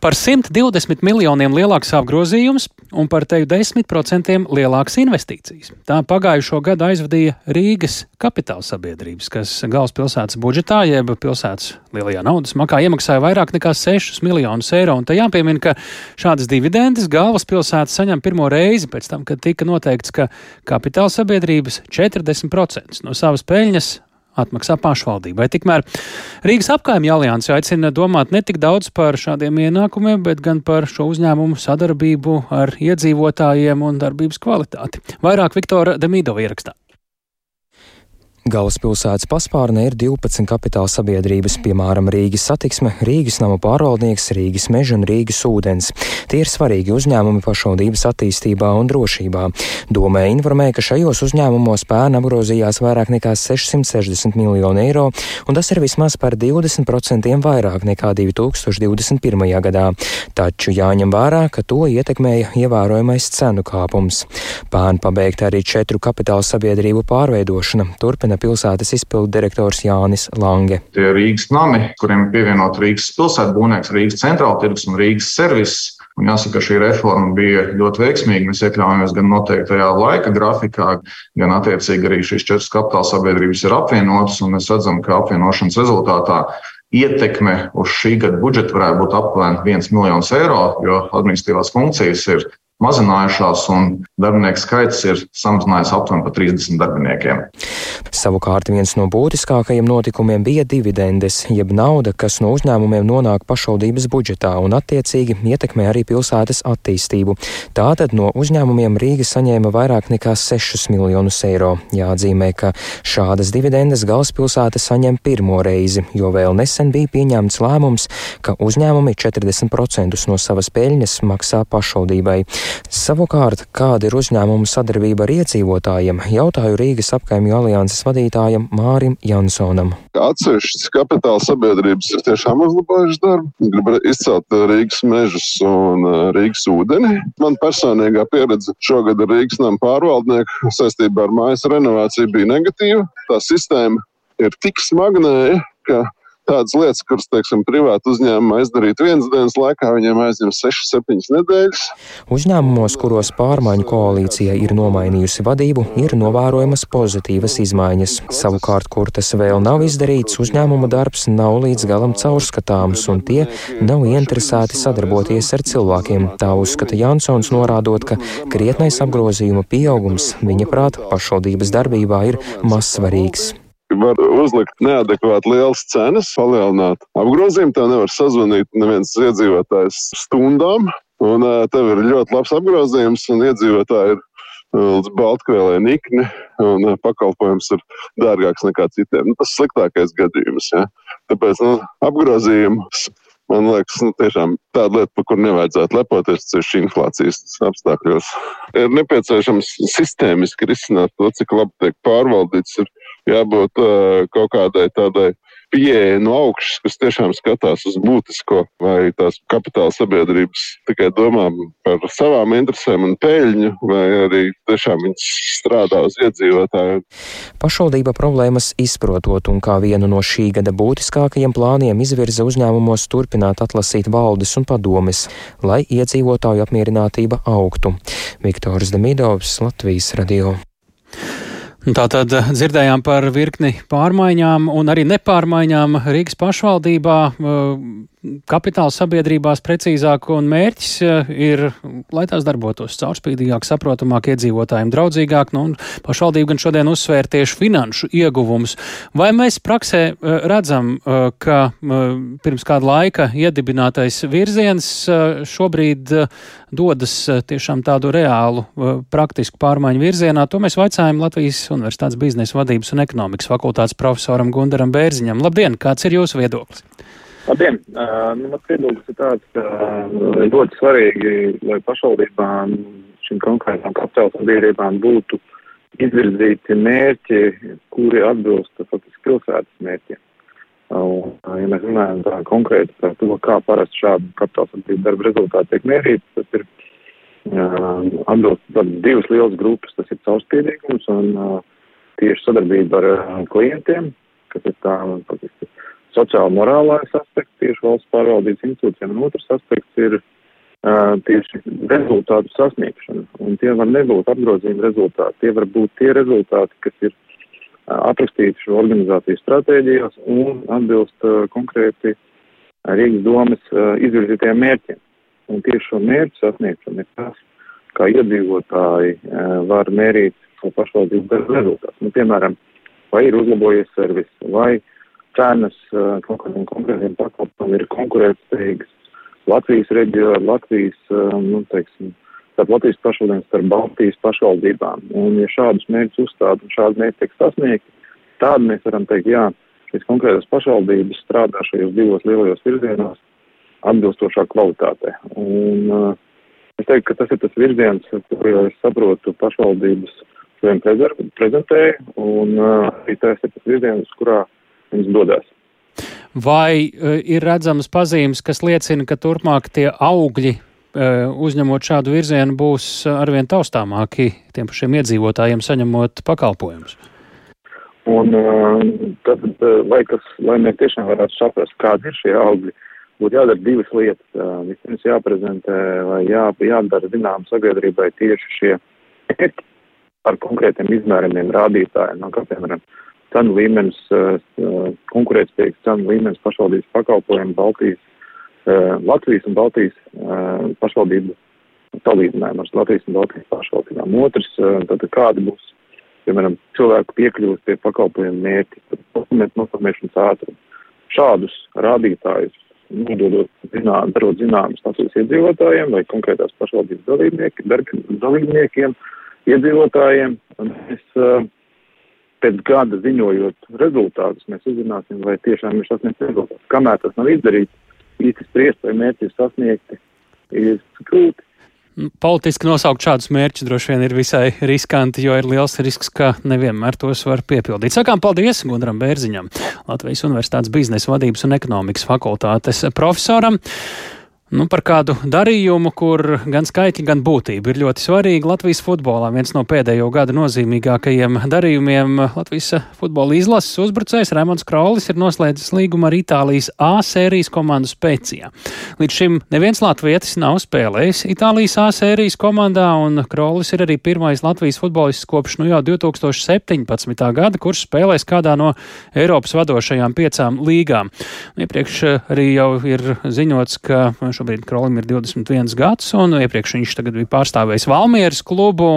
Speaker 1: Par 120 miljoniem lielāks apgrozījums un par teju 10% lielākas investīcijas. Tā pagājušo gadu aizvadīja Rīgas kapitāla sabiedrības, kas galvaspilsētas budžetā, jeb pilsētas lielajā naudas makā iemaksāja vairāk nekā 6 miljonus eiro. Un te jāpiemina, ka šādas dividendes galvaspilsēta saņem pirmo reizi pēc tam, kad tika noteikts, ka kapitāla sabiedrības 40% no savas peļņas atmaksā pašvaldībai. Tikmēr Rīgas apkaimja alianse aicina domāt ne tik daudz par šādiem ienākumiem, bet gan par šo uzņēmumu sadarbību ar iedzīvotājiem un darbības kvalitāti. Vairāk Viktora Demidova ierakstā.
Speaker 21: Galvaspilsētas paspārnē ir 12 kapitāla sabiedrības, piemēram, Rīgas satiksme, Rīgas nama pārvaldnieks, Rīgas meža un Rīgas ūdens. Tie ir svarīgi uzņēmumi pašvaldības attīstībā un drošībā. Domē informēja, ka šajos uzņēmumos pērn apgrozījās vairāk nekā 660 miljonu eiro, un tas ir vismaz par 20% vairāk nekā 2021. gadā. Taču jāņem vērā, ka to ietekmēja ievērojamais cenu kāpums. Pērn pabeigta arī četru kapitāla sabiedrību pārveidošana. Turpina turpina pilsētas izpildu direktors Jānis Lange.
Speaker 22: Tie Rīgas nami, kuriem pievienot Rīgas pilsētu būvnieks, Rīgas centrāla tirgus un Rīgas servis. Un jāsaka, šī reforma bija ļoti veiksmīga. Mēs iekļāvāmies gan noteiktajā laika grafikā, gan attiecīgi arī šīs četras kapitāla sabiedrības ir apvienotas. Mēs redzam, ka apvienošanas rezultātā ietekme uz šī gada budžetu varētu būt aptuveni 1 miljons eiro, jo administratīvās funkcijas ir mazinājušās, un darbinieku skaits ir samazinājies aptuveni par 30 darbiniekiem.
Speaker 21: Savukārt viens no būtiskākajiem notikumiem bija dividendes, jeb nauda, kas no uzņēmumiem nonāk pašvaldības budžetā un attiecīgi ietekmē arī pilsētas attīstību. Tātad no uzņēmumiem Rīga saņēma vairāk nekā 6 miljonus eiro. Jāatzīmē, ka šādas dividendes galvaspilsēta saņem pirmo reizi, jo vēl nesen bija pieņemts lēmums, ka uzņēmumi 40% no savas peļņas maksā pašvaldībai. Savukārt, kāda ir uzņēmuma sadarbība ar iedzīvotājiem, jautāju Rīgas apkaimju alianses vadītājam Mārim Jansonam.
Speaker 23: Atsevišķas kapitāla sabiedrības ir tiešām uzlabojušas darbu. Gribu izcelt Rīgas mežus un uh, Rīgas ūdeni. Man personīgā pieredze šogad ar Rīgas nama pārvaldnieku saistībā ar mājas renovāciju bija negatīva. Tā sistēma ir tik smagnēja, ka tādas lietas, kuras, teiksim, privāti uzņēmumi aizdarītu vienas dienas laikā, viņiem aizņem 6-7 nedēļas.
Speaker 21: Uzņēmumos, kuros pārmaiņu koalīcija ir nomainījusi vadību, ir novērojamas pozitīvas izmaiņas. Savukārt, kur tas vēl nav izdarīts, uzņēmuma darbs nav līdz galam caurskatāms, un tie nav interesēti sadarboties ar cilvēkiem. Tā uzskata Jansons, norādot, ka krietnais apgrozījuma pieaugums viņa prāta pašvaldības darbībā ir mazsvarīgs
Speaker 23: var uzlikt neadekvāti lielas cenas, palielināt apgrozījumu. Tev nevar sazvanīt neviens iedzīvotājs stundām, un tev ir ļoti labs apgrozījums, un iedzīvotāji ir līdz Baltkvēlē nikni, un pakalpojums ir dārgāks nekā citiem. Nu, tas ir sliktākais gadījums. Ja? Tāpēc nu, apgrozījums man liekas, nu, tiešām tāda lieta, par kuru nevajadzētu lepoties, ceļš inflācijas apstākļos. Ir nepieciešams sistēmiski risināt to, cik labi tiek pārvaldīts. Ir jābūt uh, kaut kādai tādai pieeja no augšas, kas tiešām skatās uz būtisko, vai tās kapitāla sabiedrības tikai domā par savām interesēm un peļņu, vai arī tiešām viņas strādā uz iedzīvotāju.
Speaker 21: Pašvaldība problēmas izprotot un kā vienu no šī gada būtiskākajiem plāniem izvirza uzņēmumos turpināt atlasīt valdes un padomes, lai iedzīvotāju apmierinātība augtu. Viktors Demidovs, Latvijas radio.
Speaker 1: Tātad dzirdējām par virkni pārmaiņām un arī nepārmaiņām Rīgas pašvaldībā. Kapitāla sabiedrībās precīzāk, un mērķis eh, ir, lai tās darbotos caurspīdīgāk, saprotamāk, iedzīvotājiem draudzīgāk, nu, pašvaldība gan šodien uzsvēra tieši finanšu ieguvumus. Vai mēs praksē eh, redzam, eh, ka pirms kāda laika iedibinātais virziens šobrīd dodas tiešām tādu reālu, praktisku pārmaiņu virzienā? To mēs vaicājam Latvijas Universitātes biznesa vadības un ekonomikas fakultātes profesoram Gundaram Bērziņam. Labdien, kāds ir jūsu viedoklis?
Speaker 24: Labdien! Nu, mans viedoklis ir tāds, ka ļoti svarīgi, lai pašvaldībām šīm konkrētām kapitāla sabiedrībām būtu izvirzīti mērķi, kuri atbilst faktiski pilsētas mērķiem. Uh, ja mēs runājam tā konkrēti par to, kā parasti šādu kapitāla sabiedrību darba rezultāti tiek mērīti, tas ir atbilst divas lielas grupas, tas ir caurspīdīgums un tieši sadarbība ar klientiem, kas ir tā faktiski sociāla-morālais aspekts tieši valsts pārvaldības institūcijām, un otrs aspekts ir uh, tieši rezultātu sasniegšana. Un tie var nebūt apgrozījuma rezultāti, tie var būt tie rezultāti, kas ir uh, aprakstīti šo organizāciju stratēģijās un atbilst uh, konkrēti Rīgas domas uh, izvirzītajiem mērķiem. Un tieši šo mērķu sasniegšana ir tas, kā iedzīvotāji uh, var mērīt pašvaldību rezultātus. Nu, piemēram, vai ir uzlabojies servis, vai uh, cenas uh, kaut kādiem konkrētiem pakalpojumiem ir konkurētspējīgas. Latvijas reģionā, Latvijas, uh, nu, teiksim, starp Latvijas pašvaldībām, starp Baltijas pašvaldībām. Un, ja šādus mērķus uzstāda un šādi mērķi tiek sasniegti, tādu mēs varam teikt, jā, šīs konkrētas pašvaldības strādā šajos divos lielajos virzienos atbilstošā kvalitātē. Un, uh, es teiktu, ka tas ir tas virziens, kur es saprotu pašvaldības šodien prezentēja, un uh, arī tas ir tas virziens, kurā viņas dodas.
Speaker 1: Vai uh, ir redzamas pazīmes, kas liecina, ka turpmāk tie augļi, uh, uzņemot šādu virzienu, būs arvien taustāmāki tiem pašiem iedzīvotājiem, saņemot pakalpojumus?
Speaker 24: Un uh, tad, lai, tas, lai mēs tiešām varētu saprast, kādi ir šie augļi, būtu jādara divas lietas. Vispirms jāprezentē vai jā, jādara zinām sabiedrībai tieši šie mērķi ar konkrētiem izmēramiem rādītājiem, no kā piemēram cenu līmenis, konkurētspējīgs cenu līmenis pašvaldības pakalpojumu Baltijas, Latvijas un Baltijas pašvaldību salīdzinājumu ar Latvijas un Baltijas pašvaldībām. Otrs, tad kādi būs, piemēram, cilvēku piekļuvas pie pakalpojumu mērķi, dokumentu noformēšanas ātrumu. Šādus rādītājus nododot zinām, darot zināmas Latvijas iedzīvotājiem vai konkrētās pašvaldības dalībniekiem, dalībniekiem iedzīvotājiem. Mēs pēc gada ziņojot rezultātus, mēs uzzināsim, vai tiešām ir sasniegts rezultāts. Kamēr tas nav izdarīts, īsti spriest, vai mērķi ir sasniegti, ir grūti.
Speaker 1: Politiski nosaukt šādus mērķus droši vien ir visai riskanti, jo ir liels risks, ka nevienmēr tos var piepildīt. Sakām paldies Gundaram Bērziņam, Latvijas Universitātes biznesa vadības un ekonomikas fakultātes profesoram. Nu, par kādu darījumu, kur gan skaitļi, gan būtība ir ļoti svarīga Latvijas futbolā. Viens no pēdējo gadu nozīmīgākajiem darījumiem Latvijas futbola izlases uzbrucējs Rēmons Krolis ir noslēdzis līgumu ar Itālijas A sērijas komandu Spēcijā. Līdz šim neviens latvietis nav spēlējis Itālijas A sērijas komandā, un Krolis ir arī pirmais Latvijas futbolists kopš nu jau 2017. gada, kurš spēlēs kādā no Eiropas vadošajām piecām līgām. Iepriekš arī jau ir ziņots, ka šo Šobrīd Krolim ir 21 gads, un iepriekš viņš bija pārstāvējis Valmieras klubu,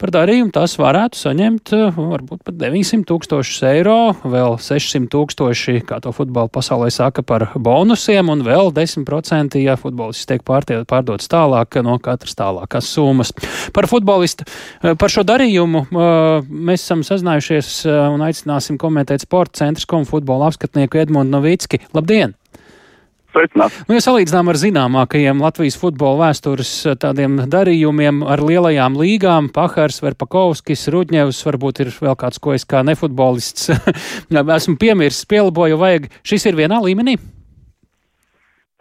Speaker 1: par darījumu tas varētu saņemt eh, varbūt pat 900 tūkstošus eiro, vēl 600 tūkstoši, kā to futbola pasaulē saka, par bonusiem, un vēl 10%, ja futbolists tiek pārdots tālāk no katras tālākās summas. Par futbolistu, eh, par šo darījumu eh, mēs esam sazinājušies un aicināsim komentēt sporta centra komu futbola apskatnieku Edmundu Novicki. Labdien!
Speaker 25: Sveicināt.
Speaker 1: Nu, ja salīdzinām ar zināmākajiem Latvijas futbola vēstures eh, tādiem darījumiem ar lielajām līgām, Pahars, Verpakovskis, Rudņevs, varbūt ir vēl kāds, ko es kā nefutbolists esmu piemirsis, pielaboju, vajag. Šis ir vienā līmenī?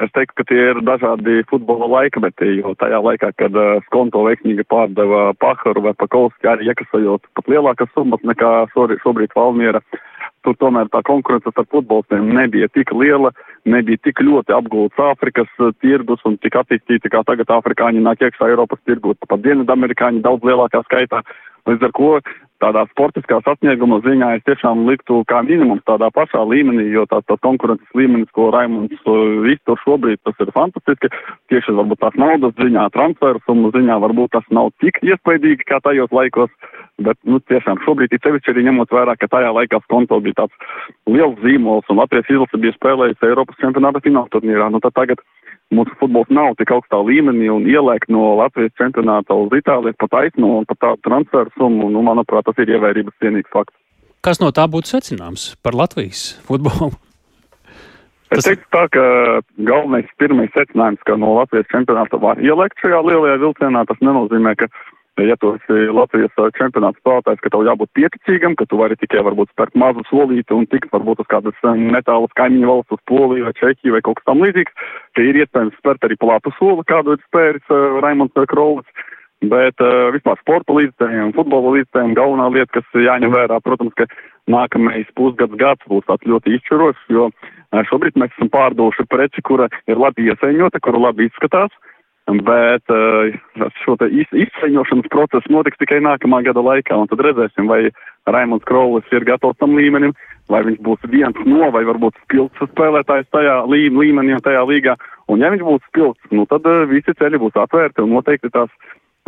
Speaker 25: Es teiktu, ka tie ir dažādi futbola laikmeti, jo tajā laikā, kad uh, Skonto veiksmīgi pārdeva Paharu vai Pakovski, arī iekasējot pat lielākas summas nekā šobrīd Valmiera, tur tomēr tā konkurence starp futbolistiem nebija tik liela, nebija tik ļoti apgūts Āfrikas uh, tirgus un tik attīstīti, kā tagad afrikāņi nāk iekšā Eiropas tirgus, pat dienvidamerikāņi daudz lielākā skaitā. Līdz ar ko tādā sportiskā sasnieguma ziņā es tiešām liktu kā minimums tādā pašā līmenī, jo tā, tā konkurences līmenis, ko Raimunds uh, iztur šobrīd, tas ir fantastiski. Tieši varbūt tās naudas ziņā, transferu summu ziņā, varbūt tas nav tik iespaidīgi kā tajos laikos, bet, nu, tiešām šobrīd ir sevišķi arī ņemot vērā, ka tajā laikā Skonto bija tāds liels zīmols un Latvijas izlase bija spēlējusi Eiropas čempionāta fināla turnīrā. Nu, tad tagad mūsu futbols nav tik augstā līmenī un ieliekt no Latvijas čempionāta uz Itāliju pat aizno un pat tādu transferu summu, nu, manuprāt, tas ir ievērības cienīgs fakts.
Speaker 1: Kas no tā būtu secināms par Latvijas futbolu?
Speaker 25: Es tas... teiktu tā, ka galvenais pirmais secinājums, ka no Latvijas čempionāta var ieliekt šajā lielajā vilcienā, tas nenozīmē, ka ja tu esi Latvijas čempionāts spēlētājs, ka tev jābūt pieticīgam, ka tu vari tikai varbūt spērt mazu solīti un tikt varbūt uz kādas netālas kaimiņu valsts, uz Poliju vai Čehiju vai kaut kas tam līdzīgs, ka ir iespējams spērt arī plātu soli, kādu ir spēris uh, Raimonds Krolis. Bet uh, vispār sporta līdzstājiem, futbola līdzstājiem galvenā lieta, kas jāņem vērā, protams, ka nākamais pusgads gads būs tāds ļoti izšķirošs, jo šobrīd mēs esam pārdoši preci, kura ir labi iesaņota, kura labi izskatās, Bet uh, šo iz, izceļošanas procesu notiks tikai nākamā gada laikā, un tad redzēsim, vai Raimons Krolis ir gatavs tam līmenim, vai viņš būs viens no, vai varbūt spilgts spēlētājs tajā lī, līmenī un tajā līgā. Un ja viņš būs spilgts, nu tad uh, visi ceļi būs atvērti un noteikti tās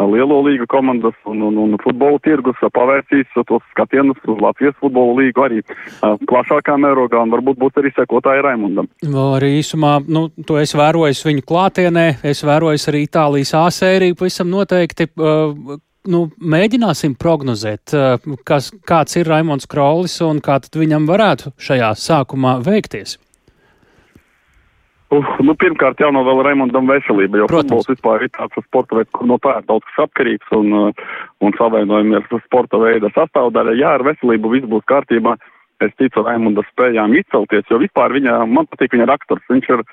Speaker 25: lielo līgu komandas un, un, un futbola tirgus pavērsīs tos skatienus uz Latvijas futbola līgu arī uh, plašākā mērogā un varbūt būs arī sekotāji Raimundam.
Speaker 1: Arī īsumā, nu, to es vēroju viņu klātienē, es vēroju arī Itālijas A sēriju, pavisam noteikti. Uh, nu, mēģināsim prognozēt, kas, kāds ir Raimons Kraulis un kā tad viņam varētu šajā sākumā veikties.
Speaker 25: Uh, nu, pirmkārt, jau no vēl Raimondam veselība, jo Protams. futbols vispār ir tāds sporta veids, kur no tā ir daudz kas atkarīgs un, un savainojumi ir sporta veida sastāvdaļa. Jā, ar veselību viss būs kārtībā. Es ticu Raimonda spējām izcelties, jo vispār viņa, man patīk viņa raksturs. Viņš ir,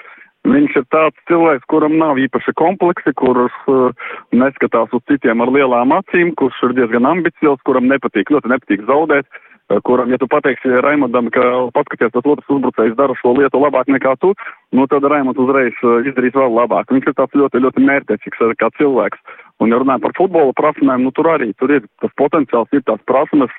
Speaker 25: viņš ir tāds cilvēks, kuram nav īpaši kompleksi, kurš uh, neskatās uz citiem ar lielām acīm, kurš ir diezgan ambiciozs, kuram nepatīk, ļoti nepatīk zaudēt Eh, kuram, ja tu pateiksi Raimondam, ka paskaties, tas otrs uzbrucējs dara šo lietu labāk nekā tu, nu tad Raimonds uzreiz eh, izdarīs vēl labāk. Viņš ir tāds ļoti, ļoti mērķiecīgs kā cilvēks. Un, ja runājam par futbola prasmēm, nu tur arī tur ir tas potenciāls, ir tās prasmes.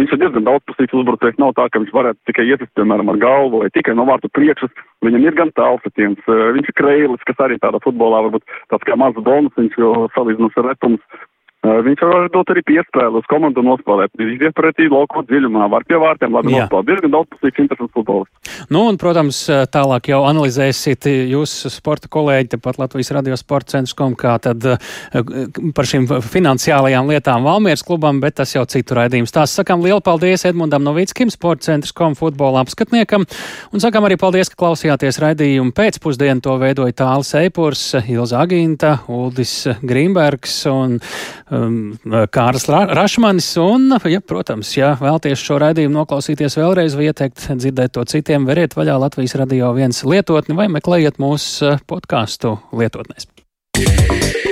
Speaker 25: Viņš ir diezgan daudzpusīgs uzbrucējs. Nav tā, ka viņš varētu tikai ietist, piemēram, ar galvu vai tikai no vārtu priekšas. Viņam ir gan tālsatiens, eh, viņš ir kreilis, kas arī tādā futbolā varbūt tāds kā mazs bonus, viņš jau salīdzinās ar retums Viņš var dot arī piespēli uz komandu nospēlēt. Viņš iet pretī lauko dziļumā, var pie vārtiem, labi nospēlēt. Diezgan daudz pusīgs interesants futbolists.
Speaker 1: Nu, un, protams, tālāk jau analizēsiet jūs sporta kolēģi, tepat Latvijas radio sporta centrs kom, kā tad par šīm finansiālajām lietām Valmieras klubam, bet tas jau citu raidījums. Tās sakām lielu paldies Edmundam Novickim, sporta centrs kom futbola apskatniekam, un sakām arī paldies, ka klausījāties raidījumu pēcpusdienu. To veidoja Tāls Eipurs, Ilza Aginta, Uldis Grīmbergs un um, Kārls Rašmanis. Un, ja, protams, ja vēlties šo raidījumu noklausīties vēlreiz vai ieteikt dzirdēt to citiem, veriet vaļā Latvijas radio viens lietotni vai meklējiet mūsu podkāstu lietotnēs. Yeah.